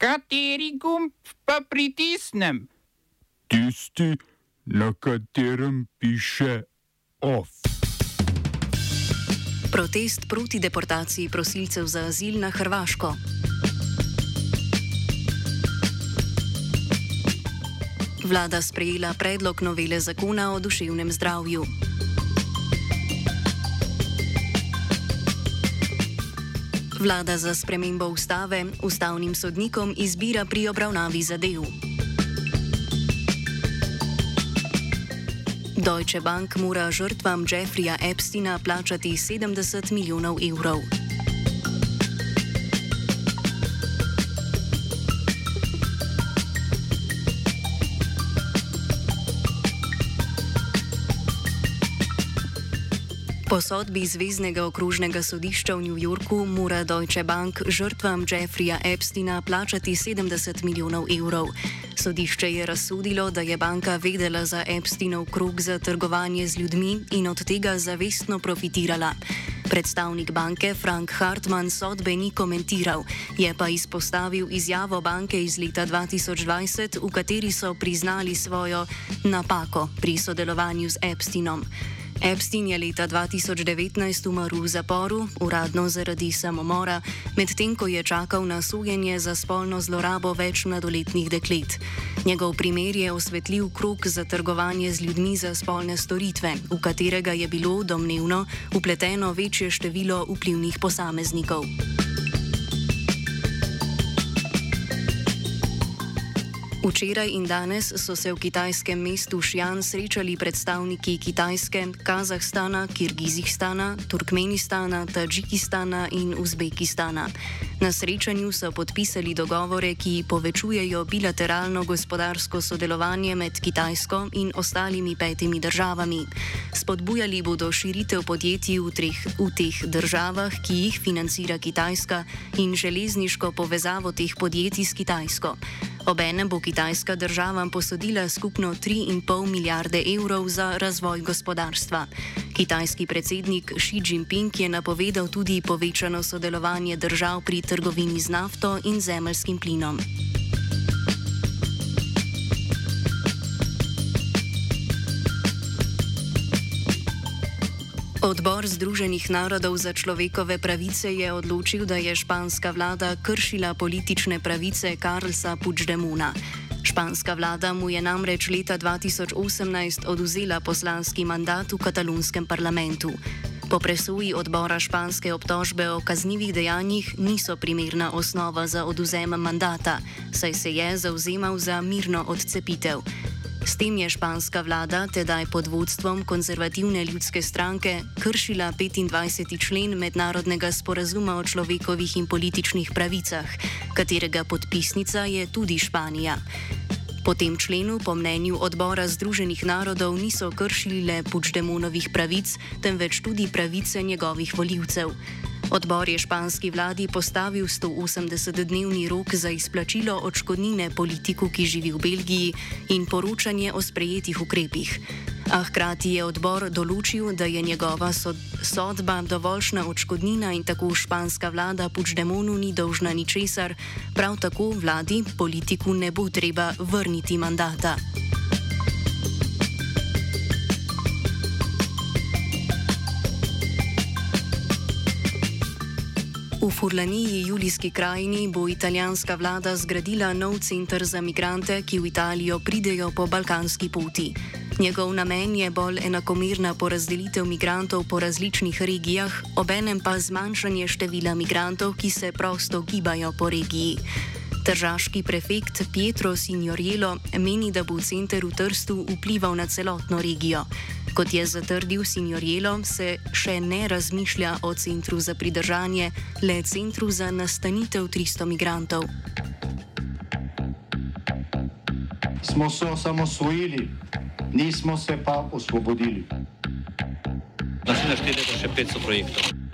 Kateri gumb pa pritisnem? Tisti, na katerem piše OF. Protest proti deportaciji prosilcev za azil na Hrvaško. Vlada sprejela predlog novele zakona o duševnem zdravju. Vlada za spremembo ustave ustavnim sodnikom izbira pri obravnavi zadev. Deutsche Bank mora žrtvam Jeffrija Epsteina plačati 70 milijonov evrov. Po sodbi Zvezdnega okrožnega sodišča v New Yorku mora Deutsche Bank žrtvam Jeffrija Epsteina plačati 70 milijonov evrov. Sodišče je razsodilo, da je banka vedela za Epsteinov krug za trgovanje z ljudmi in od tega zavestno profitirala. Predstavnik banke Frank Hartmann sodbe ni komentiral, je pa izpostavil izjavo banke iz leta 2020, v kateri so priznali svojo napako pri sodelovanju z Epsteinom. Epstein je leta 2019 umrl v zaporu, uradno zaradi samomora, medtem ko je čakal na sojenje za spolno zlorabo več mladoletnih deklet. Njegov primer je osvetlil krok za trgovanje z ljudmi za spolne storitve, v katerega je bilo domnevno upleteno večje število vplivnih posameznikov. Včeraj in danes so se v kitajskem mestu Šjan srečali predstavniki Kitajske, Kazahstana, Kirgizistana, Turkmenistana, Tadžikistana in Uzbekistana. Na srečanju so podpisali dogovore, ki povečujejo bilateralno gospodarsko sodelovanje med Kitajsko in ostalimi petimi državami. Spodbujali bodo širitev podjetij v, treh, v teh državah, ki jih financira Kitajska, in železniško povezavo teh podjetij s Kitajsko. Obenem bo Kitajska državam posodila skupno 3,5 milijarde evrov za razvoj gospodarstva. Kitajski predsednik Xi Jinping je napovedal tudi povečano sodelovanje držav pri trgovini z nafto in zemljskim plinom. Odbor Združenih narodov za človekove pravice je odločil, da je španska vlada kršila politične pravice Karlsa Puigdemona. Španska vlada mu je namreč leta 2018 oduzela poslanski mandat v katalunskem parlamentu. Po presoji odbora španske obtožbe o kaznjivih dejanjih niso primerna osnova za oduzem mandata, saj se je zauzemal za mirno odcepitev. S tem je španska vlada, tedaj pod vodstvom konzervativne ljudske stranke, kršila 25. člen mednarodnega sporazuma o človekovih in političnih pravicah, katerega podpisnica je tudi Španija. Po tem členu, po mnenju odbora Združenih narodov, niso kršili le Puigdemonovih pravic, temveč tudi pravice njegovih voljivcev. Odbor je španski vladi postavil 180-dnevni rok za izplačilo odškodnine politiku, ki živi v Belgiji, in poročanje o sprejetih ukrepih. A hkrati je odbor določil, da je njegova sodba dovoljšna odškodnina in tako španska vlada Puigdemonu ni dolžna ničesar, prav tako vladi politiku ne bo treba vrniti mandata. V Furlaniji, Julijski krajini, bo italijanska vlada zgradila nov center za migrante, ki v Italijo pridejo po balkanski poti. Njegov namen je bolj enakomerna porazdelitev migrantov po različnih regijah, obenem pa zmanjšanje števila migrantov, ki se prosto gibajo po regiji. Tržaški prefekt Pietro Signorjelo meni, da bo center v Trstu vplival na celotno regijo. Kot je zatrdil Signorjelo, se še ne razmišlja o centru za pridržanje, le centru za nastanitev 300 migrantov. Smo se osamosvojili, nismo se pa osvobodili. Naslednje število je še 500 projektov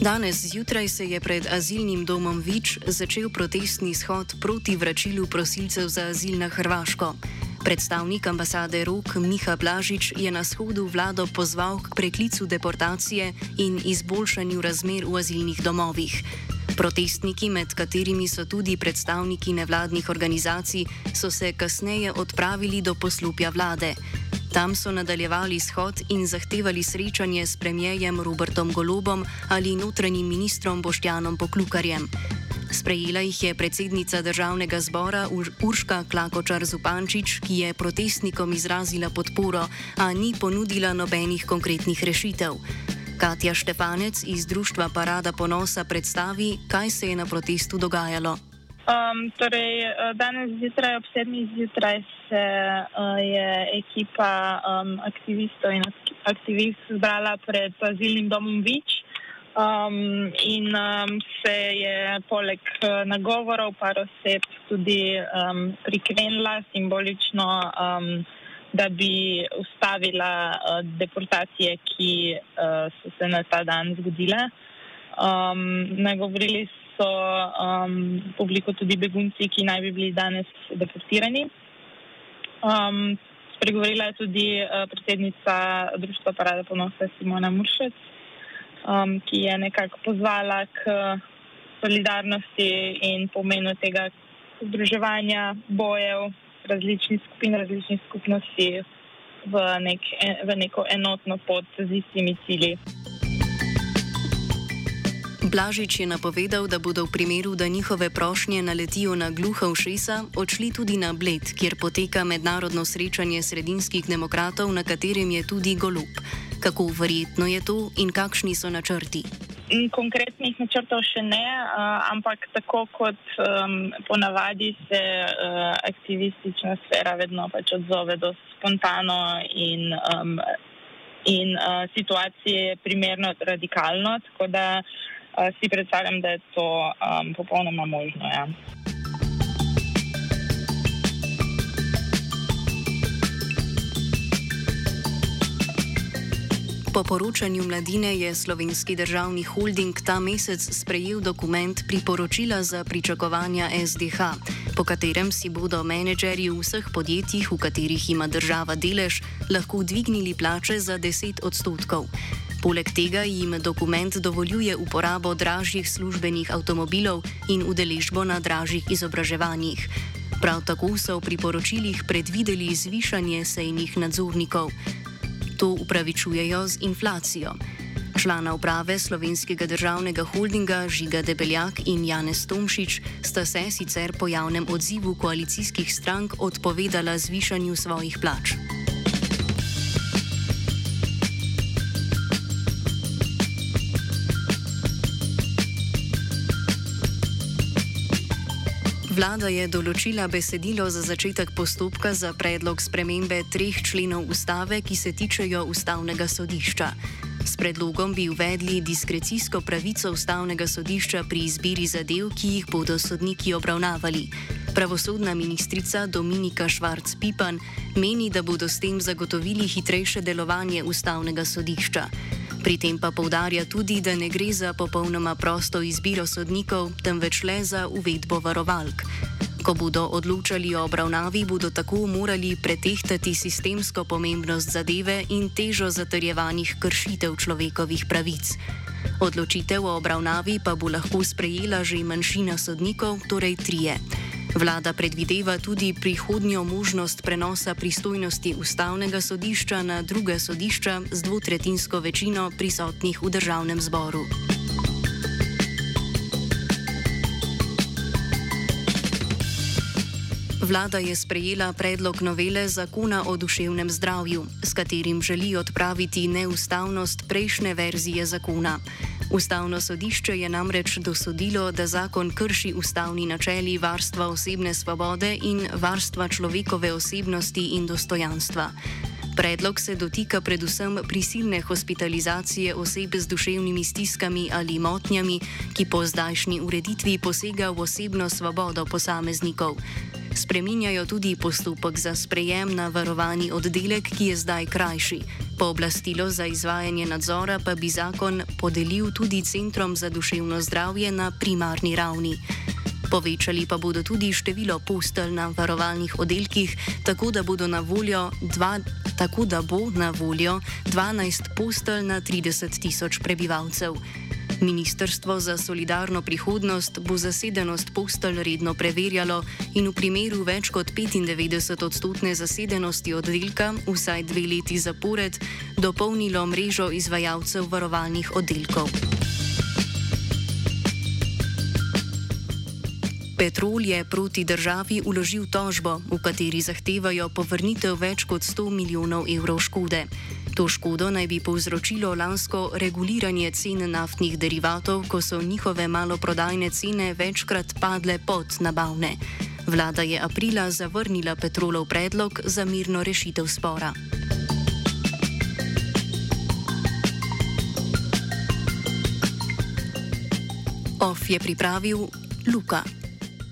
Danes zjutraj se je pred azilnim domom Vič začel protestni shod proti vračilu prosilcev za azil na Hrvaško. Predstavnik ambasade Rok Miha Blažič je na shodu vlado pozval k preklicu deportacije in izboljšanju razmer v azilnih domovih. Protestniki, med katerimi so tudi predstavniki nevladnih organizacij, so se kasneje odpravili do poslupja vlade. Tam so nadaljevali shod in zahtevali srečanje s premijejem Robertom Golobom ali notranjim ministrom Boštjanom Poklukarjem. Sprejela jih je predsednica državnega zbora Urška Klakočar Zupančič, ki je protestnikom izrazila podporo, a ni ponudila nobenih konkretnih rešitev. Katja Štefanec iz Društva Parada ponosa predstavi, kaj se je na protestu dogajalo. Um, torej, eh, danes zjutraj ob sedmih zjutraj se uh, je ekipa um, aktivistov in aktivist zbrala pred azilnim domom Vič um, in um, se je poleg uh, nagovorov par oseb tudi um, prikrenila simbolično, um, da bi ustavila uh, deportacije, ki uh, so se na ta dan zgodile. Um, nagovorili so um, publiko tudi begunci, ki naj bi bili danes deportirani. Um, spregovorila je tudi uh, predsednica Društva Parada ponosa Simona Muršec, um, ki je nekako pozvala k solidarnosti in pomenu tega združevanja bojev različnih skupin, različnih skupnosti v, nek, v neko enotno pot z istimi cilji. Blažič je napovedal, da bodo v primeru, da njihove prošnje naletijo na gluha ušesa, odšli tudi na Bled, kjer poteka mednarodno srečanje sredinskih demokratov, na katerem je tudi Golub. Kako verjetno je to in kakšni so načrti? Konkretnih načrtov še ne, ampak tako kot um, ponavadi se uh, aktivistična sfera vedno pač odzove do spontano in, um, in uh, situacije je primerno radikalno si predstavljam, da je to um, popolnoma možno. Ja. Po poročanju mladine je slovenski državni holding ta mesec sprejel dokument priporočila za pričakovanja SDH, po katerem si bodo menedžerji vseh podjetjih, v katerih ima država delež, lahko dvignili plače za 10 odstotkov. Poleg tega jim dokument dovoljuje uporabo dražjih službenih avtomobilov in udeležbo na dražjih izobraževanjih. Prav tako so v priporočilih predvideli zvišanje sejnih nadzornikov. To upravičujejo z inflacijo. Člana uprave slovenskega državnega holdinga Žiga Debeljak in Janez Tomšič sta se sicer po javnem odzivu koalicijskih strank odpovedala zvišanju svojih plač. Vlada je določila besedilo za začetek postopka za predlog spremembe treh členov ustave, ki se tičejo ustavnega sodišča. S predlogom bi uvedli diskrecijsko pravico ustavnega sodišča pri izbiri zadev, ki jih bodo sodniki obravnavali. Pravosodna ministrica Dominika Švarc-Pipan meni, da bodo s tem zagotovili hitrejše delovanje ustavnega sodišča. Pri tem pa povdarja tudi, da ne gre za popolnoma prosto izbiro sodnikov, temveč le za uvedbo varovalk. Ko bodo odločali o obravnavi, bodo tako morali pretehtati sistemsko pomembnost zadeve in težo zatrjevanih kršitev človekovih pravic. Odločitev o obravnavi pa bo lahko sprejela že manjšina sodnikov, torej trije. Vlada predvideva tudi prihodnjo možnost prenosa pristojnosti ustavnega sodišča na druga sodišča z dvotretinsko večino prisotnih v državnem zboru. Vlada je sprejela predlog novele zakona o duševnem zdravju, s katerim želi odpraviti neustavnost prejšnje verzije zakona. Ustavno sodišče je namreč dosodilo, da zakon krši ustavni načeli varstva osebne svobode in varstva človekove osebnosti in dostojanstva. Predlog se dotika predvsem prisilne hospitalizacije oseb z duševnimi stiskami ali motnjami, ki po zdajšnji ureditvi posega v osebno svobodo posameznikov. Spreminjajo tudi postopek za sprejem na varovani oddelek, ki je zdaj krajši. Pooblastilo za izvajanje nadzora pa bi zakon podelil tudi Centrom za duševno zdravje na primarni ravni. Povečali pa bodo tudi število postelj na varovalnih oddelkih, tako da, dva, tako da bo na voljo 12 postelj na 30 tisoč prebivalcev. Ministrstvo za solidarno prihodnost bo zasedenost postelj redno preverjalo in v primeru več kot 95 odstotne zasedenosti oddelka vsaj dve leti zapored dopolnilo mrežo izvajalcev varovalnih oddelkov. Petrol je proti državi uložil tožbo, v kateri zahtevajo povrnitev več kot 100 milijonov evrov škode. To škodo naj bi povzročilo lansko reguliranje cen naftnih derivatov, ko so njihove maloprodajne cene večkrat padle pod nabavne. Vlada je aprila zavrnila Petrolov predlog za mirno rešitev spora. OF je pripravil Luka.